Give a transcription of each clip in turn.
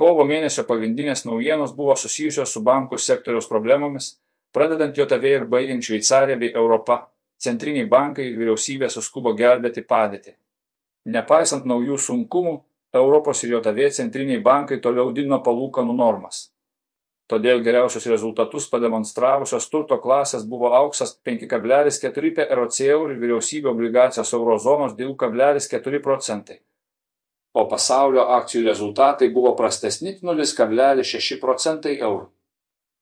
Kovo mėnesio pagrindinės naujienos buvo susijusios su bankų sektoriaus problemomis, pradedant JAV ir baigiant Šveicariją bei Europą. Centriniai bankai ir vyriausybė suskubo gelbėti padėtį. Nepaisant naujų sunkumų, Europos ir JAV centriniai bankai toliau didino palūkanų normas. Todėl geriausius rezultatus pademonstravusios turto klasės buvo auksas 5,4 PROC ir vyriausybė obligacijos eurozonos 2,4 procentai. O pasaulio akcijų rezultatai buvo prastesni 0,6 procentai eurų.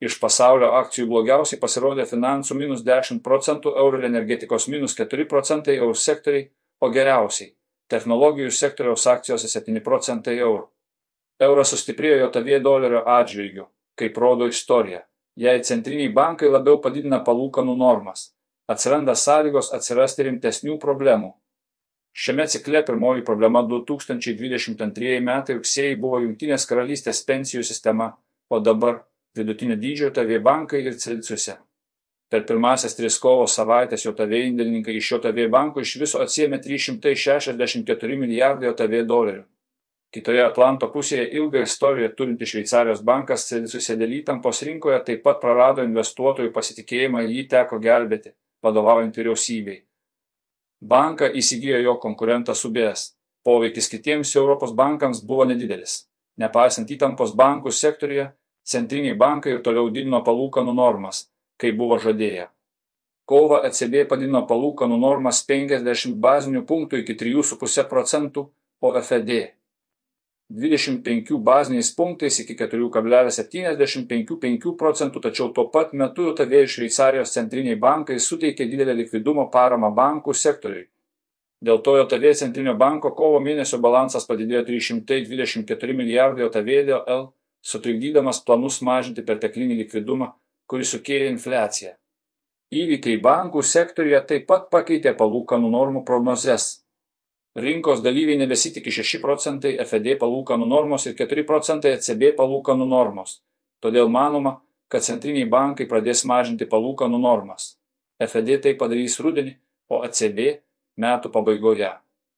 Iš pasaulio akcijų blogiausiai pasirodė finansų minus 10 procentų eurų ir energetikos minus 4 procentai eurų sektoriai, o geriausiai technologijų sektoriaus akcijose 7 procentai eurų. Euras sustiprėjo JAV dolerio atžvilgiu, kaip rodo istorija. Jei centriniai bankai labiau padidina palūkanų normas, atsiranda sąlygos atsirasti rimtesnių problemų. Šiame cikle pirmoji problema 2022 metai rugsėjai buvo Junktinės karalystės pensijų sistema, o dabar vidutinio dydžio TV bankai ir Celsiuose. Per pirmąsias tris kovo savaitės JAV indėlininkai iš JAV bankų iš viso atsiemė 364 milijardai JAV dolerių. Kitoje Atlanto pusėje ilgą istoriją turinti Šveicarijos bankas Celsiuose dėl įtampos rinkoje taip pat prarado investuotojų pasitikėjimą ir jį teko gelbėti, vadovaujant vyriausybei. Banką įsigijo jo konkurentas UBS. Poveikis kitiems Europos bankams buvo nedidelis. Nepaisant įtampos bankų sektoriuje, centriniai bankai ir toliau didino palūkanų normas kaip buvo žadėję. Kovą ECB padidino palūkanų normas 50 bazinių punktų iki 3,5 procentų, o FED 25 baziniais punktais iki 4,75 procentų, tačiau tuo pat metu JAV ir Šveicarijos centriniai bankai suteikė didelę likvidumo paramą bankų sektoriui. Dėl to JAV centrinio banko kovo mėnesio balansas padidėjo 324 milijardai JAV dėl L, sutrikdydamas planus mažinti perteklinį likvidumą kuris sukėlė infliaciją. Įvykiai bankų sektoriuje taip pat pakeitė palūkanų normų prognozes. Rinkos dalyviai nebesitikė 6 procentai FED palūkanų normos ir 4 procentai ECB palūkanų normos. Todėl manoma, kad centriniai bankai pradės mažinti palūkanų normas. FED tai padarys rudenį, o ECB metų pabaigoje.